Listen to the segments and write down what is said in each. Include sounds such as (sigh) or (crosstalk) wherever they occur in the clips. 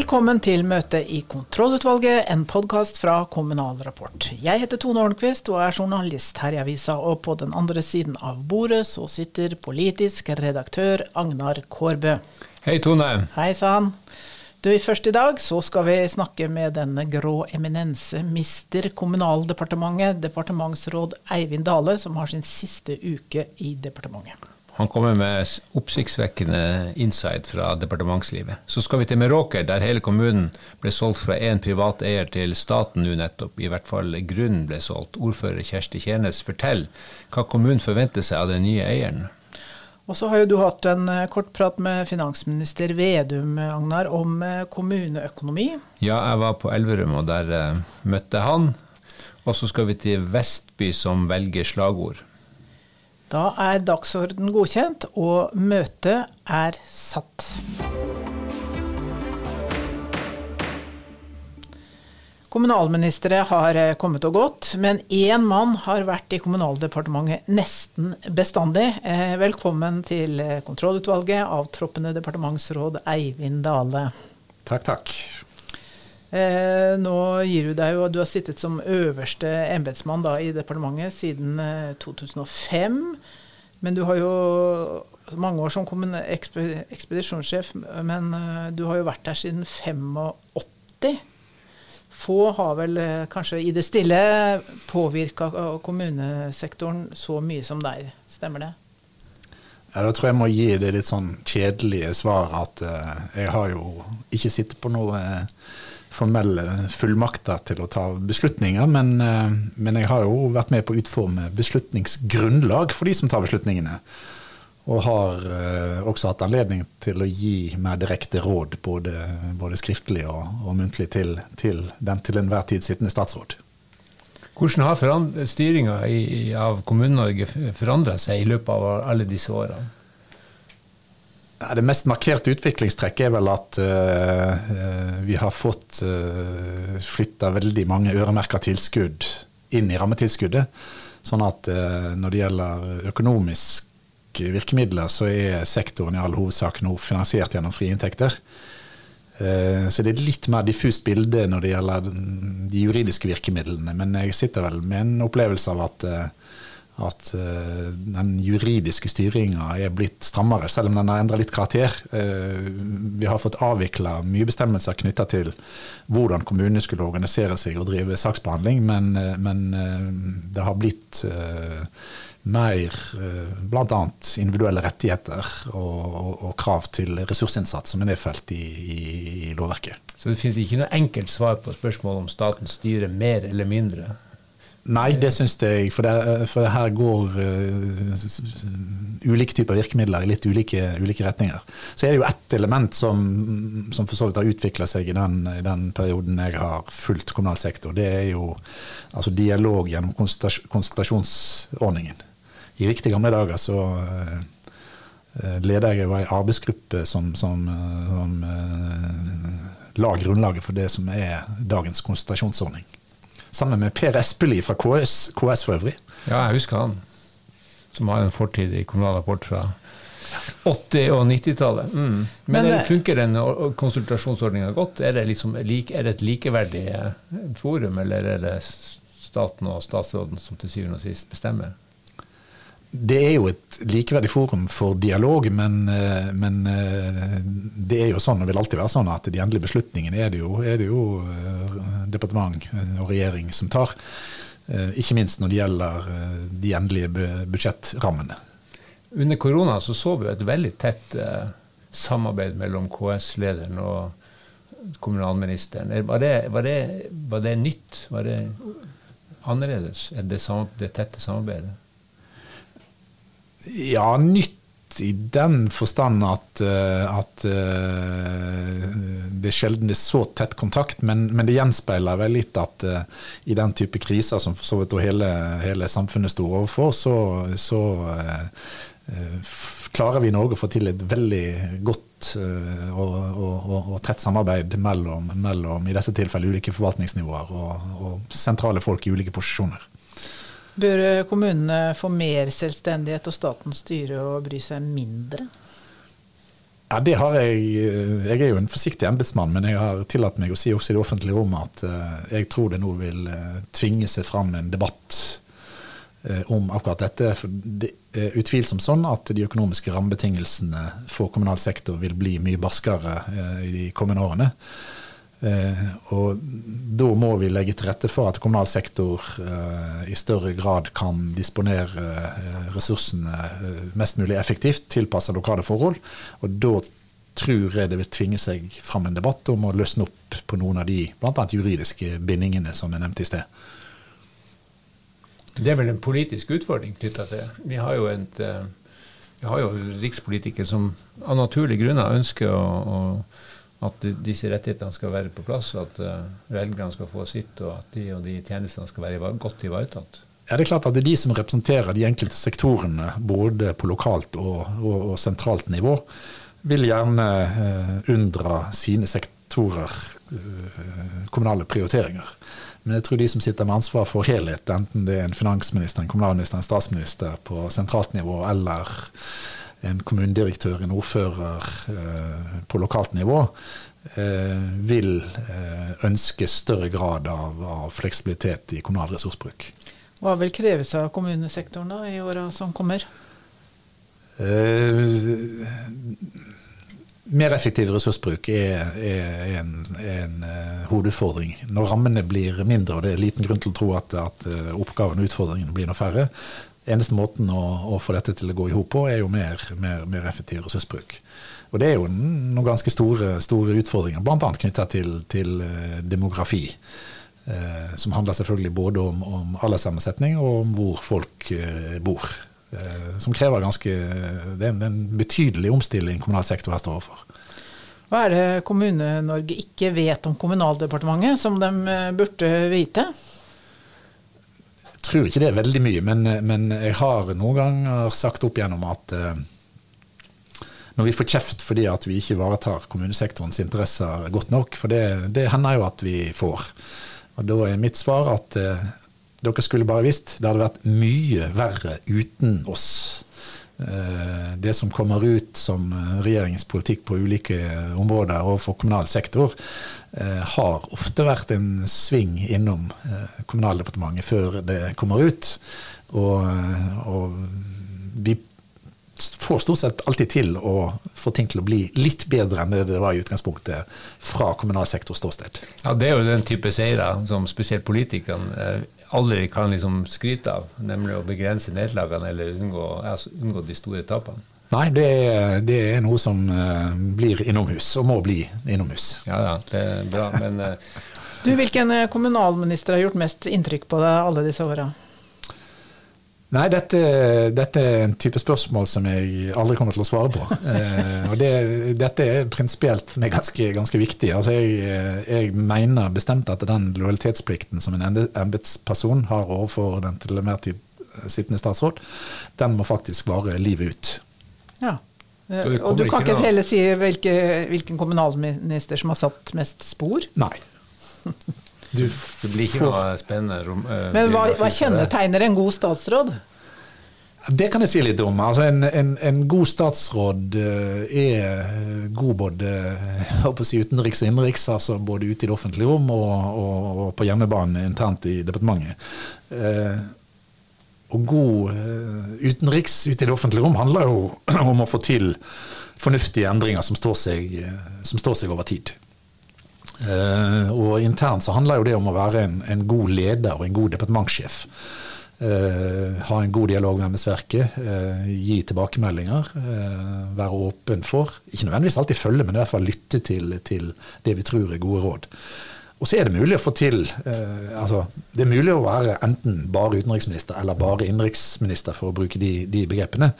Velkommen til møte i Kontrollutvalget, en podkast fra Kommunal Rapport. Jeg heter Tone Ornquist og er journalist her i avisa, og på den andre siden av bordet så sitter politisk redaktør Agnar Kårbø. Hei, Tone. Hei sann. Du, Først i dag så skal vi snakke med denne grå eminense mister Kommunaldepartementet, departementsråd Eivind Dale, som har sin siste uke i departementet. Han kommer med oppsiktsvekkende insight fra departementslivet. Så skal vi til Meråker, der hele kommunen ble solgt fra én privat eier til staten nå nettopp. I hvert fall grunnen ble solgt. Ordfører Kjersti Kjernes, fortell hva kommunen forventer seg av den nye eieren. Og så har jo du hatt en eh, kort prat med finansminister Vedum, Agnar, om eh, kommuneøkonomi. Ja, jeg var på Elverum, og der møtte han. Og så skal vi til Vestby, som velger slagord. Da er dagsorden godkjent, og møtet er satt. Kommunalministre har eh, kommet og gått, men én mann har vært i Kommunaldepartementet nesten bestandig. Eh, velkommen til eh, kontrollutvalget, avtroppende departementsråd Eivind Dale. Takk, takk. Eh, nå gir du deg jo Du har sittet som øverste embetsmann i departementet siden eh, 2005. Men du har jo mange år som ekspedisjonssjef, men eh, du har jo vært der siden 85. Få har vel eh, kanskje i det stille påvirka kommunesektoren så mye som deg, stemmer det? Ja, Da tror jeg må gi det litt sånn kjedelige svar at uh, jeg har jo ikke sittet på noe uh, formelle fullmakter til å ta beslutninger, men, eh, men, jeg har jo vært med på å utforme beslutningsgrunnlag for de som tar beslutningene. Og har eh, også hatt anledning til å gi mer direkte råd, både, både skriftlig og, og muntlig, til, til, den til enhver tid sittende statsråd. Hvordan har styringa av Kommune-Norge forandra seg i løpet av alle disse årene? Det mest markerte utviklingstrekket er vel at uh, vi har fått uh, flytta veldig mange øremerka tilskudd inn i rammetilskuddet. Sånn at uh, når det gjelder økonomiske virkemidler, så er sektoren i all hovedsak nå finansiert gjennom frie inntekter. Så det er litt mer diffust bilde når det gjelder de juridiske virkemidlene. Men jeg sitter vel med en opplevelse av at at uh, den juridiske styringa er blitt strammere, selv om den har endra litt karakter. Uh, vi har fått avvikla mye bestemmelser knytta til hvordan kommunene skulle organisere seg og drive saksbehandling, men, uh, men det har blitt mer bl.a. individuelle rettigheter og, og, og, krav til ressursinnsats som er nedfelt i, i, i lovverket. Så det finnes ikke noe enkelt svar på spørsmålet om staten styrer mer eller mindre? Nei, det syns jeg. For, det, for her går uh, ulike typer virkemidler i litt ulike, ulike, retninger. Så er det jo ett element som, som for så vidt har utvikla seg i den, i den, perioden jeg har fulgt kommunal sektor. Det er jo altså dialog gjennom konsultasjonsordningen. I riktig gamle dager så uh, leder jeg jo ei arbeidsgruppe som, som, som uh, la grunnlaget for det som er dagens konsultasjonsordning sammen med Per Espelid fra KS, KS for øvrig. Ja, jeg husker han. Som har en fortid i Kommunal Rapport fra 80- og 90-tallet. Mm. Men, Men det, funker den konsultasjonsordninga godt? Er det, liksom, er det, et likeverdig eh, forum, eller er det staten og statsråden som til syvende og sist bestemmer? Det er jo et likeverdig forum for dialog, men, eh, men, eh, det er jo sånn og vil alltid være sånn at de endelige beslutningene er det jo, er det jo eh, departement og regjering som tar. Ikke minst når det gjelder de endelige budsjettrammene. Under korona så, så vi et veldig tett samarbeid mellom KS-lederen og kommunalministeren. Var det, var, det, var det, nytt? Var det annerledes, det, det tette samarbeidet? Ja, nytt i den forstand at, eh, at uh, det sjelden er så tett kontakt, men, men det gjenspeiler vel litt at uh, i den type kriser som for så vidt hele, hele samfunnet sto overfor, så, så klarer vi i Norge å få til et veldig godt og, og, og, tett samarbeid mellom, mellom, i dette tilfellet ulike forvaltningsnivåer og, og sentrale folk i ulike posisjoner. Bør kommunene få mer selvstendighet og staten styre og bry seg mindre? Ja, det har jeg. Jeg er jo en forsiktig embetsmann, men jeg har tillatt meg å si også i det offentlige rom at jeg tror det nå vil tvinge seg fram en debatt om akkurat dette. For det er utvilsomt sånn at de økonomiske rammebetingelsene for kommunal sektor vil bli mye barskere i de kommende årene. Eh, og da må vi legge til rette for at kommunal sektor eh, i større grad kan disponere eh, ressursene mest mulig effektivt, tilpassa lokale forhold. Og da tror jeg det vil tvinge seg fram en debatt om å løsne opp på noen av de bl.a. juridiske bindingene som jeg nevnte i sted. Det er vel en politisk utfordring knytta til. Vi har jo, jo rikspolitikere som av naturlige grunner ønsker å, å at disse rettighetene skal være på plass, at uh, velgerne skal få sitt, og at de og de tjenestene skal være godt ivaretatt. Ja, det er klart at det er de som representerer de enkelte sektorene, både på lokalt og, og, og sentralt nivå, vil gjerne uh, unndra sine sektorer uh, kommunale prioriteringer. Men jeg tror de som sitter med ansvar for helhet, enten det er en finansminister, en kommunalminister, en statsminister på sentralt nivå eller en kommunedirektør, en ordfører eh, på lokalt nivå, eh, vil eh, ønske større grad av, av fleksibilitet i kommunal ressursbruk. Hva vil kreves av kommunesektoren da, i åra som kommer? Eh, mer effektiv ressursbruk er, er en, en uh, hovedutfordring. Når rammene blir mindre, og det er liten grunn til å tro at, at uh, oppgavene og utfordringene blir noe færre, eneste måten å, å, få dette til å gå i hop på, er jo mer, mer, mer, effektiv ressursbruk. Og det er jo noen ganske store, store utfordringer, bl.a. knytta til, til, eh, demografi. Eh, som handler selvfølgelig både om, om alderssammensetning og om hvor folk eh, bor. Eh, som krever ganske Det er en, en betydelig omstilling kommunal sektor her står overfor. Hva er det Kommune-Norge ikke vet om Kommunaldepartementet, som de eh, burde vite? Tror ikke det er veldig mye, men, men jeg har noen ganger sagt opp gjennom at uh, når vi får kjeft fordi at vi ikke ivaretar kommunesektorens interesser godt nok, for det, det, hender jo at vi får. Og Da er mitt svar at eh, dere skulle bare visst det hadde vært mye verre uten oss. Uh, det som kommer ut som regjeringens politikk på ulike områder overfor kommunal sektor, Eh, har ofte vært en sving innom eh, Kommunaldepartementet før det kommer ut. Og, eh, og, vi får stort sett alltid til å få ting til å bli litt bedre enn det det var i utgangspunktet fra kommunal sektor ståsted. Ja, Det er jo den type seire som spesielt politikerne aldri kan liksom skryte av, nemlig å begrense nederlagene eller unngå, altså, unngå de store tapene. Nei, det er, det er, noe som uh, blir innomhus, og må bli innomhus. Ja, da, det er bra, men uh, Du, Hvilken eh, kommunalminister har gjort mest inntrykk på deg alle disse åra? Nei, dette, dette, er en type spørsmål som jeg aldri kommer til å svare på. (laughs) Eh, og det, Dette er prinsipielt for meg ganske, ganske viktig. Altså jeg, jeg, mener bestemt at den lojalitetsplikten som en embetsperson har overfor den til enhver tid sittende statsråd, den må faktisk vare livet ut. Ja. Og du kan ikke heller si hvilke, hvilken kommunalminister som har satt mest spor? Nei. (laughs) Du, det blir ikke noe spennende rom, uh, Men hva, hva kjennetegner en god statsråd? Det kan jeg si litt om. Altså, en, en, en, god statsråd uh, er god både si, utenriks og innenriks, altså både ute i det offentlige rom og, og, og på hjemmebane internt i departementet. Og god utenriks ute i det offentlige rom handler jo (clears throat) om å få til fornuftige endringer som står seg, som står seg over tid. Uh, og internt så handler jo det om å være en, en god leder og en god departementssjef. ha en god dialog med embetsverket, gi tilbakemeldinger, være åpen for Ikke nødvendigvis alltid følge, men i hvert fall lytte til, til det vi tror er gode råd. Og så er det mulig å få til eh, altså, Det er mulig å være enten bare utenriksminister eller bare innenriksminister, for å bruke de, de, begrepene.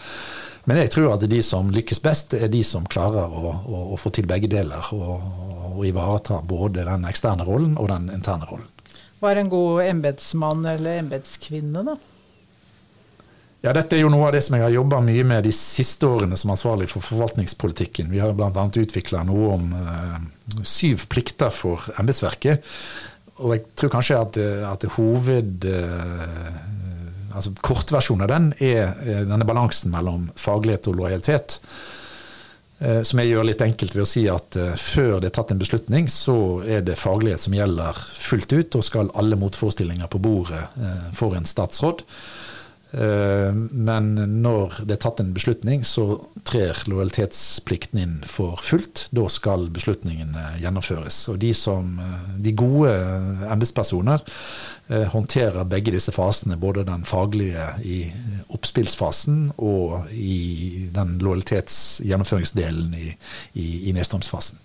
Men jeg tror at de som lykkes best, er de som klarer å, å, å få til begge deler. Og, og ivareta både den eksterne rollen og den interne rollen. Hva er en god embetsmann eller embetskvinne, da? Ja, Dette er jo noe av det som jeg har jobba mye med de siste årene som ansvarlig for forvaltningspolitikken. Vi har bl.a. utvikla noe om eh, syv plikter for embetsverket. Og jeg tror kanskje at, eh, at hoved... eh, altså Kortversjonen av den er denne balansen mellom faglighet og lojalitet. Eh, som jeg gjør litt enkelt ved å si at uh, før det er tatt en beslutning, så er det faglighet som gjelder fullt ut, og skal alle motforestillinger på bordet for en statsråd. Uh, men når det er tatt en beslutning, så trer lojalitetsplikten inn for fullt. Da skal beslutningene gjennomføres. Og de, som, de gode embetspersoner Eh, håndterer begge disse fasene, både den faglige i oppspillsfasen og i den lojalitetsgjennomføringsdelen i, i, i nedstrømsfasen.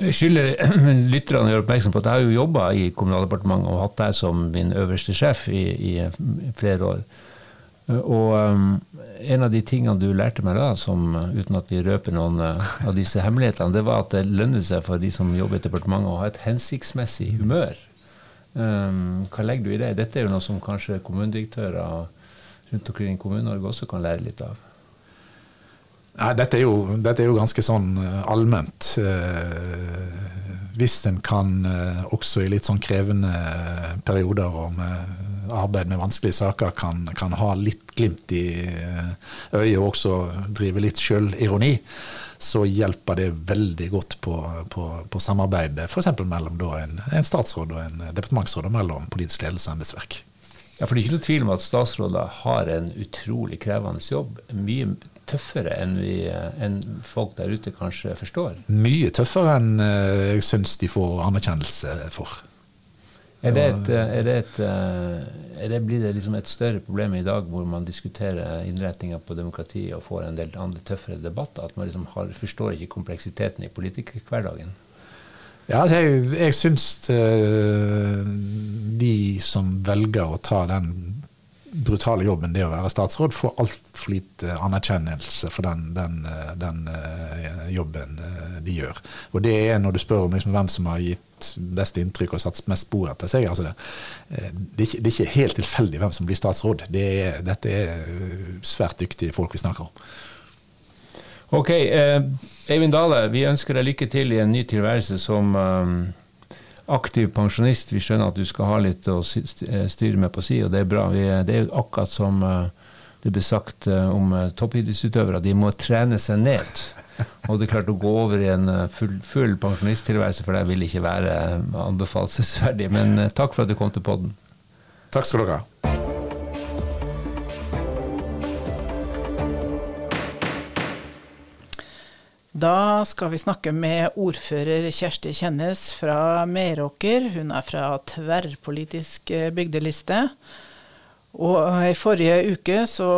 Jeg skylder (clears throat) lytterne å gjøre oppmerksom på at jeg har jo jobba i Kommunaldepartementet og hatt deg som min øverste sjef i, i flere år. Og um, en av de tingene du lærte meg da, som, uten at vi røper noen uh, av disse hemmelighetene, det var at det lønner seg for de som jobber i departementet å ha et hensiktsmessig humør. Um, hva legger du i det? Dette er jo noe som kanskje kommunedirektører rundt omkring i Kommune-Norge også kan lære litt av. Nei, dette, er jo, dette er jo ganske sånn eh, allment. Eh, hvis en kan eh, også i litt sånn krevende perioder og med arbeid med vanskelige saker kan, kan ha litt glimt i øyet og også drive litt sjølironi, så hjelper det veldig godt på, på, på samarbeidet f.eks. mellom en, en, statsråd og en departementsråd, og mellom politisk ledelse og embetsverk. Ja, for Det er ikke noe tvil om at statsråder har en utrolig krevende jobb. Mye tøffere enn, vi, enn folk der ute kanskje forstår. Mye tøffere enn eh, jeg syns de får anerkjennelse for. Er det, et, er det, et, er det blir det liksom et større problem i dag hvor man diskuterer innretninga på demokratiet og får en del andre tøffere debatter? At man liksom har, forstår ikke kompleksiteten i politikerhverdagen? Ja, altså jeg, jeg syns de som velger å ta den brutale jobben det å være statsråd, får altfor lite anerkjennelse for den, den, eh, den uh, jobben de gjør. Og det er når du spør om liksom, hvem som har gitt best inntrykk og satt mest spor etter seg. Altså det, det, er ikke, det, er ikke, helt tilfeldig hvem som blir statsråd. Det er, dette er svært dyktige folk vi snakker om. Ok, Eivind Dale, vi ønsker deg lykke til i en ny tilværelse som aktiv pensjonist. Vi skjønner at du skal ha litt å eh, styre med på si, og det er bra. Vi, det er akkurat som eh, det ble sagt eh, om toppidrettsutøvere, de må trene seg ned. Og det er klart å gå over i en full, full pensjonisttilværelse for deg vil ikke være anbefalesverdig. Men takk for at du kom til podden. Takk skal dere ha. Da skal vi snakke med ordfører Kjersti Kjennes fra Meråker. Hun er fra tverrpolitisk eh, bygdeliste. Og i forrige uke så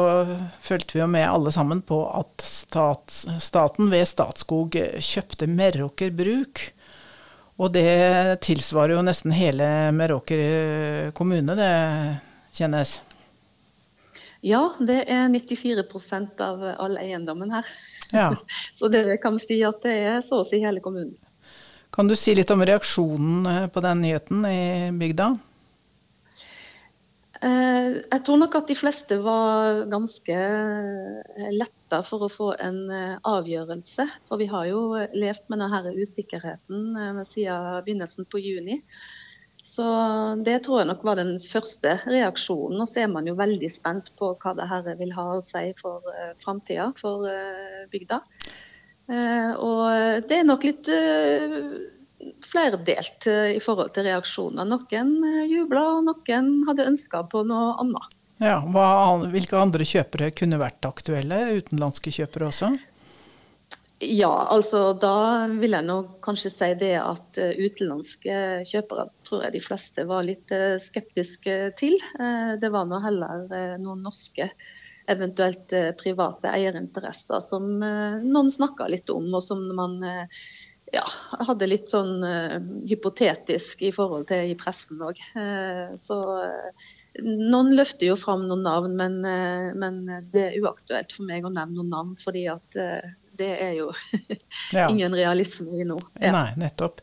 fulgte vi jo med alle sammen på at stat, staten ved Statskog kjøpte Meråker bruk. Og det tilsvarer jo nesten hele Meråker kommune, det kjennes. Ja, det er 94% av all eiendommen her. Ja. (laughs) så det kan si at det er så å si hele kommunen. Kan du si litt om reaksjonen eh, på den nyheten i bygda? Eh, jeg tror nok at de fleste var ganske eh, letta for å få en avgjørelse. For vi har jo levd med denne usikkerheten siden begynnelsen på juni. Så det tror jeg nok var den første reaksjonen. Og så er man jo veldig spent på hva det her vil ha å si for uh, framtida for uh, bygda. Uh, og det er nok litt uh, flerdelt i forhold til reaksjoner. Noen jubla, og noen hadde ønska på noe annet. Ja, hva, Hvilke andre kjøpere kunne vært aktuelle? Utenlandske kjøpere også? Ja, altså da vil jeg nå kanskje si det at eh, utenlandske kjøpere tror jeg de fleste var litt eh, skeptiske til. Eh, det var nå heller noen norske, eventuelt private eierinteresser som noen snakka litt om, og som man ja, hadde litt sånn hypotetisk i forhold til i pressen òg. Så noen løfter jo fram noen navn, men, men, det er uaktuelt for meg å nevne noen navn. fordi at det er jo (laughs) ingen realisme i nå. Nei, nettopp.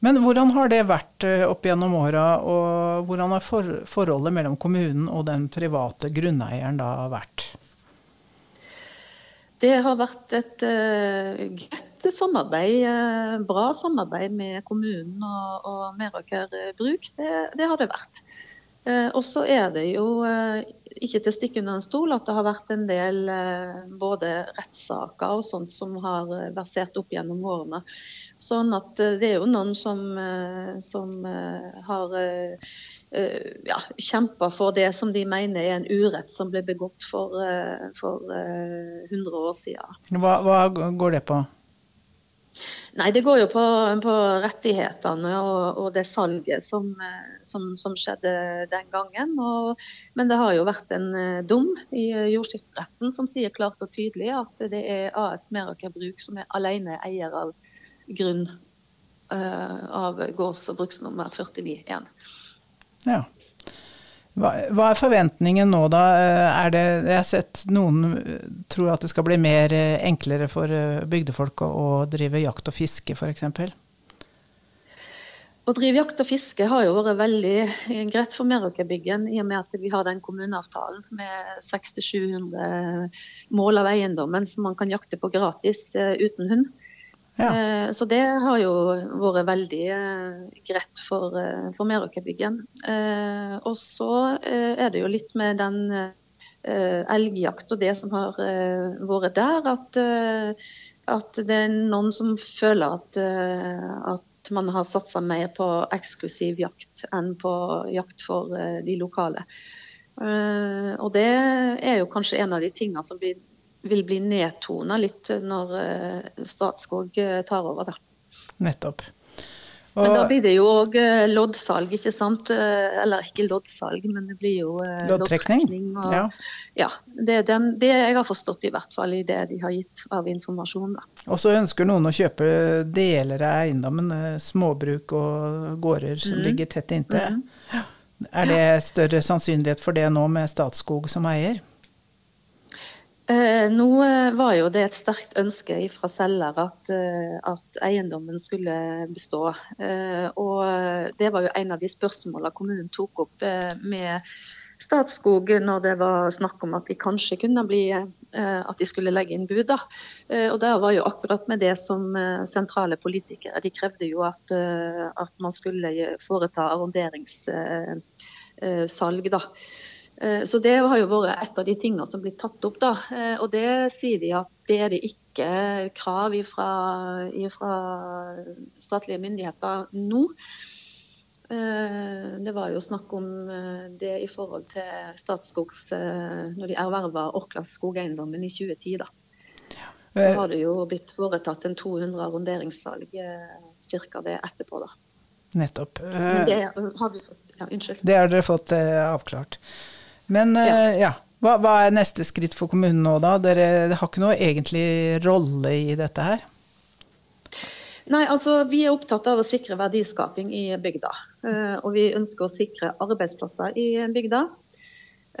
Men hvordan har det vært eh, opp gjennom åra, og hvordan har for, forholdet mellom kommunen og den private grunneieren da vært? Det har vært et uh, greit samarbeid, uh, bra samarbeid med kommunen og, og Meråker Bruk. Det, det, har det vært. Og så er det jo ikke til å stikke under en stol at det har vært en del både rettssaker og sånt som har versert opp gjennom årene. Sånn at det er jo noen som, som har ja, kjempa for det som de mener er en urett som ble begått for, for 100 år siden. Hva, hva går det på? Nei, Det går jo på, på rettighetene og, og, det salget som, som, som, skjedde den gangen. Og, men det har jo vært en eh, dom i jordskifteretten som sier klart og tydelig at det er AS Meraker Bruk som er alene eier av grunn uh, av gårds- og bruksnummer 49.1. Ja. Hva, er forventningen nå, da? Er det, jeg har sett noen tror at det skal bli mer eh, enklere for eh, bygdefolk å, å drive jakt og fiske, f.eks.? Å drive jakt og fiske har jo vært veldig greit for Meråkerbyggen, i og med at vi har den kommuneavtalen med 600-700 mål av eiendommen som man kan jakte på gratis uten hund. Ja. Eh, så det har jo vært veldig eh, greit for, eh, for Meråkerbyggen. Og så er det jo litt med den elgjakt og det som har vært der, at, at det er noen som føler at, at man har satsa mer på eksklusiv jakt enn på jakt for de lokale. Og det er jo kanskje en av de tingene som blir vil bli nedtona litt når eh, Statskog eh, tar over. Da. Nettopp. Og... Men da blir det jo òg eh, loddsalg, ikke sant. Eller ikke loddsalg, men det blir jo loddtrekning. Og, ja. ja det, den, det, jeg har forstått i hvert fall i det de har gitt av informasjon. Da. Og så ønsker noen å kjøpe deler av eiendommen, småbruk og gårder som mm. ligger tett inntil. Mm. Er det større sannsynlighet for det nå med Statskog som eier? Eh, nå eh, var jo det et sterkt ønske fra selger at, eh, at, eiendommen skulle bestå. Og det var jo en av de spørsmålene kommunen tok opp med Statskog når det var snakk om at de kanskje kunne bli at de skulle legge inn bud. Og det var jo akkurat med det som sentrale politikere. De krevde jo at, at man skulle foreta arronderingssalg. da. Eh, så Det har jo vært et av de tingene som blir tatt opp. da, eh, og Det sier de at det er det ikke krav fra statlige myndigheter nå. Eh, det var jo snakk om det i forhold til Statskogs når de erverva Orklas skogeiendommen i 2010. da. Så har det jo blitt foretatt en 200 arronderingssalg ca. det etterpå. da. Nettopp. Men det har vi fått, ja. Det har dere fått avklart. Men ja. Eh, ja. Hva, hva, er neste skritt for kommunen nå, da? Dere har ikke noe egentlig rolle i dette her? Nei, altså Vi er opptatt av å sikre verdiskaping i bygda. Eh, og vi ønsker å sikre arbeidsplasser i bygda.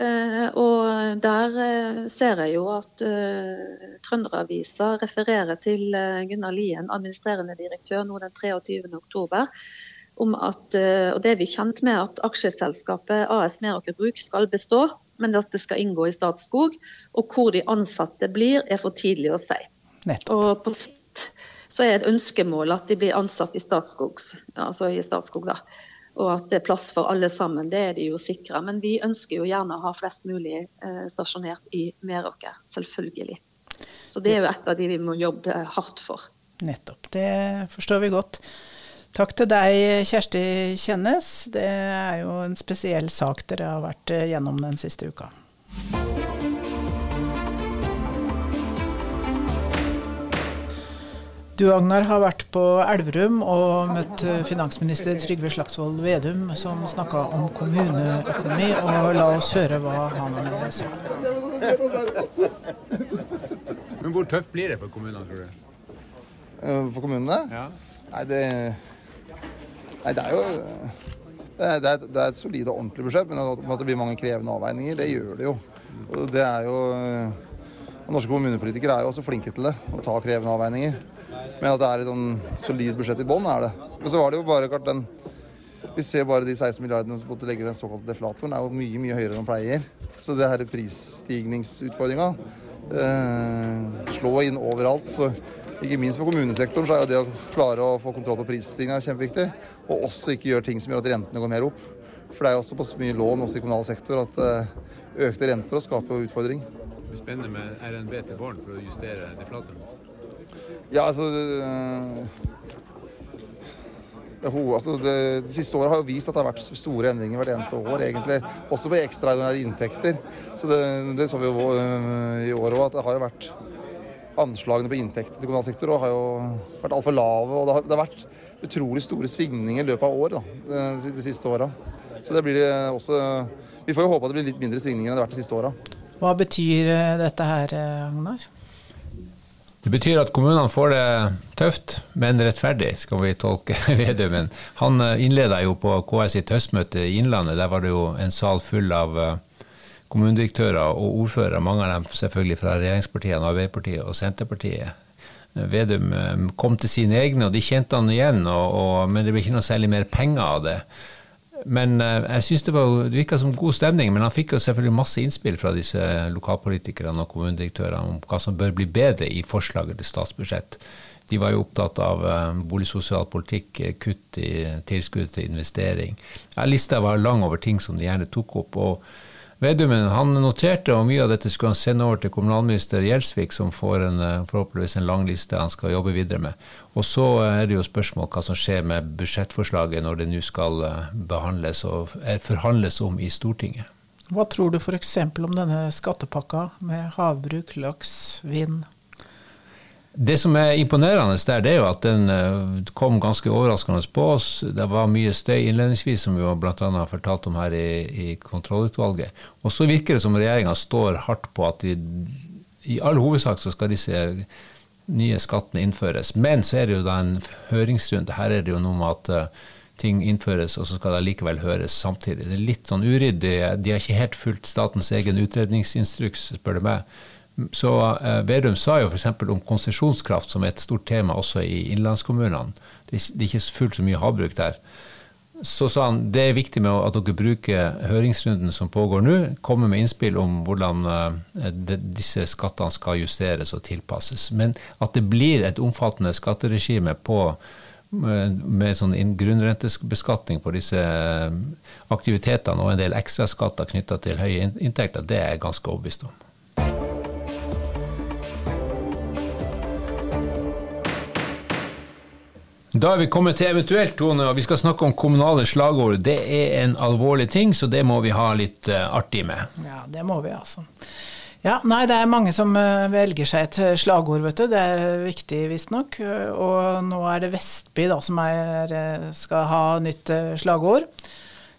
Eh, og der ser jeg jo at Trønderavisa refererer til Gunnar Lien, administrerende direktør, nå den 23.10 om at, eh, og det er vi kjent med, at aksjeselskapet AS Meraker Bruk skal bestå, men at det skal inngå i Statskog. Og hvor de ansatte blir, er for tidlig å si. Nettopp. Og på sikt så er et ønskemål at de blir ansatt i Statskog, altså i Statskog da. Og at det er plass for alle sammen. Det er de jo sikra. Men vi ønsker jo gjerne å ha flest mulig eh, stasjonert i Meråker. Selvfølgelig. Så det er jo et av de vi må jobbe hardt for. Nettopp. Det forstår vi godt. Takk til deg, Kjersti Kjennes. Det er jo en spesiell sak dere har vært eh, gjennom den siste uka. Du Agnar har vært på Elverum og møtt eh, finansminister Trygve Slagsvold Vedum, som snakka om kommuneøkonomi. Og la oss høre hva han sa. Men hvor tøft blir det for kommunene, tror du? Eh, for kommunene? Ja. Nei, det Nei, det er jo det er, det, er, et solid og ordentlig budsjett, men at det blir mange krevende avveininger, det gjør det jo. Det er jo Norske kommunepolitikere er jo også flinke til det, å ta krevende avveininger. Men at det er et sånn solid budsjett i bånn, er det. Men så var det jo bare klart den Vi ser bare de 16 milliardene som måtte legge den såkalte deflatoren, er jo mye mye høyere enn de pleier. Så det her prisstigningsutfordringa eh, slå inn overalt. så ikke minst for kommunesektoren så er det å klare å få kontroll på prisstigningen kjempeviktig. Og også ikke gjøre ting som gjør at rentene går mer opp. For det er jo også på så mye lån også i kommunal sektor at eh, økte renter skaper utfordring. Det blir spennende med RNB til våren for å justere deflatoren. Ja, altså det, altså det, det, siste året har jo vist at det har vært store endringer hvert eneste år, egentlig. Også på ekstraordinære inntekter. Så det, det, så vi jo øh, i år òg, at det har jo vært Anslagene på inntektene til kommunal sektor har jo vært altfor lave. Og det har, det har, vært utrolig store svingninger i løpet av år da, de, de siste åra. Så det blir det også Vi får jo håpe at det blir litt mindre svingninger enn det har vært de siste åra. Hva betyr øh, dette her, Agnar? Det betyr at kommunene får det tøft, men rettferdig, skal vi tolke (laughs) Vedumen. Han eh, innleda jo på KS sitt høstmøte i Innlandet. Der var det jo en sal full av eh, kommunedirektører og ordførere, mange av dem selvfølgelig fra regjeringspartiene, Arbeiderpartiet og Senterpartiet. Vedum eh, kom til sine egne, og de kjente han igjen, og, og, men det ble ikke noe særlig mer penger av det. Men eh, jeg synes det, var, det virka som god stemning. Men han fikk jo selvfølgelig masse innspill fra disse lokalpolitikerne og kommunedirektørene om hva som bør bli bedre i forslaget til statsbudsjett. De var jo opptatt av eh, boligsosial politikk, kutt i tilskudd til investering. Lista var lang over ting som de gjerne tok opp. og Vedumen han noterte, og mye av dette skulle han sende over til kommunalminister Gjelsvik, som får en, eh, forhåpentligvis en lang liste han skal jobbe videre med. Og så er det jo spørsmål hva som skjer med budsjettforslaget når det nå skal eh, behandles og forhandles om i Stortinget. Hva tror du f.eks. om denne skattepakka med havbruk, laks, vind? Det som er imponerende der, det er jo at den eh, kom ganske overraskende på oss. Det var mye støy innledningsvis, som vi bl.a. har fortalt om her i, i kontrollutvalget. Og så virker det som regjeringa står hardt på at de, i all hovedsak så skal disse nye skattene innføres. Men så er det jo da en høringsrunde. Her er det jo noe med at uh, ting innføres, og så skal det likevel høres samtidig. Det er litt sånn uryddig. De har ikke helt fulgt statens egen utredningsinstruks, spør du meg. Så eh, Vedum sa jo f.eks. om konsesjonskraft, som er et stort tema også i innlandskommunene. Det, er ikke fullt så mye havbruk der. Så sa han det er viktig med at dere bruker høringsrunden som pågår nå, kommer med innspill om hvordan eh, disse skattene skal justeres og tilpasses. Men at det blir et omfattende skatteregime på med, med sånn grunnrentebeskatning på disse eh, aktivitetene og en del ekstraskatter knytta til høye inntekter, det er jeg ganske overbevist om. Da er vi kommet til eventuelt, Tone, og vi skal snakke om kommunale slagord. Det er en alvorlig ting, så det må vi ha litt uh, artig med. Ja, det må vi, altså. Ja, nei, det er mange som uh, velger seg et eh, slagord, vet du. Det er viktig, visstnok. Og nå er det Vestby da, som er, skal ha nytt slagord.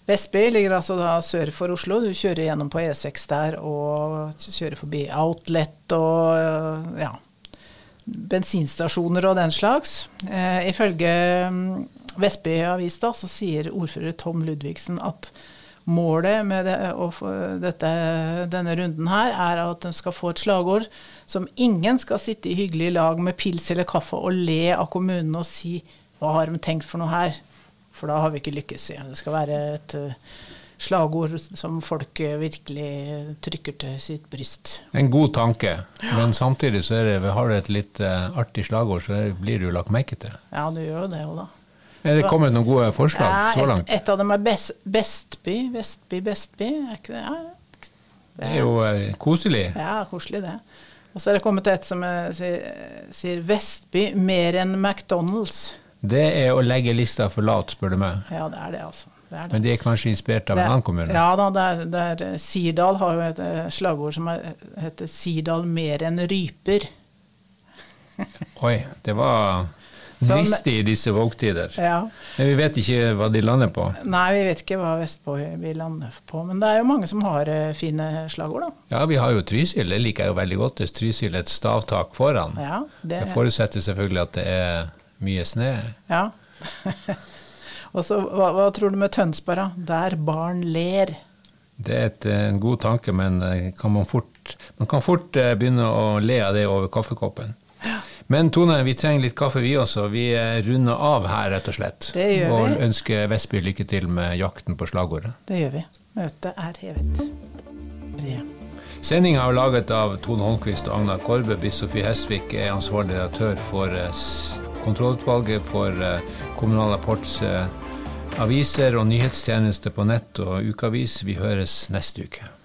Vestby ligger altså da sør for Oslo. Du kjører gjennom på E6 der og kjører forbi Outlet og ja, bensinstasjoner og den slags. Eh, ifølge mm, Vestby Avis da, så sier ordfører Tom Ludvigsen at målet med det, dette, denne runden her er at de skal få et slagord som ingen skal sitte i hyggelig lag med pils eller kaffe og le av kommunen og si 'hva har de tenkt for noe her'? For da har vi ikke lykkes. igjen. Det skal være et uh, slagord som folk virkelig trykker til sitt bryst. En god tanke, men samtidig så det, har du et litt uh, artig slagord, så blir du lagt merke til. Ja, du gjør jo det òg, da. Er det kommet noen gode forslag ja, så langt? Et, et, av dem er best, Bestby. Vestby, Bestby. Er ikke det? Ja. Det er jo uh, koselig. Ja, koselig det. Og så er det kommet et som er, sier, sier Vestby mer enn McDonald's. Det er å legge lista for lat, spør du meg. Ja, det er det, altså. Det det. Men det er kanskje inspirert av det, en annen kommune? Ja da, det er, det er, Sirdal har jo et eh, slagord som er, heter 'Sirdal mer enn ryper'. (laughs) Oi, det var dristig i disse vågtider. Ja. Men vi vet ikke hva de lander på? Nei, vi vet ikke hva Vestpå vil lande på. Men det er jo mange som har uh, fine slagord, da. Ja, vi har jo Trysil. Det liker jeg jo veldig godt. Det Trysil et stavtak foran. Ja, det, det forutsetter selvfølgelig at det er mye snø. Ja. (laughs) Og så, hva, hva, tror du med Tønsberg, da? Der barn ler. Det er et, en god tanke, men eh, kan man, fort, man, kan fort eh, begynne å le av det over kaffekoppen. Men Tone, vi trenger litt kaffe vi også. Vi eh, runder av her, rett og slett. Det gjør vi. Og ønsker Vestby lykke til med jakten på slagordet. Det gjør vi. Møtet er hevet. Ja. Sendinga er laget av Tone Holmquist og Agnar Korbe. Biss-Sofie Hesvik er ansvarlig redaktør for kontrollutvalget for Kommunal Rapports aviser og nyhetstjeneste på nett og ukeavis. Vi høres neste uke.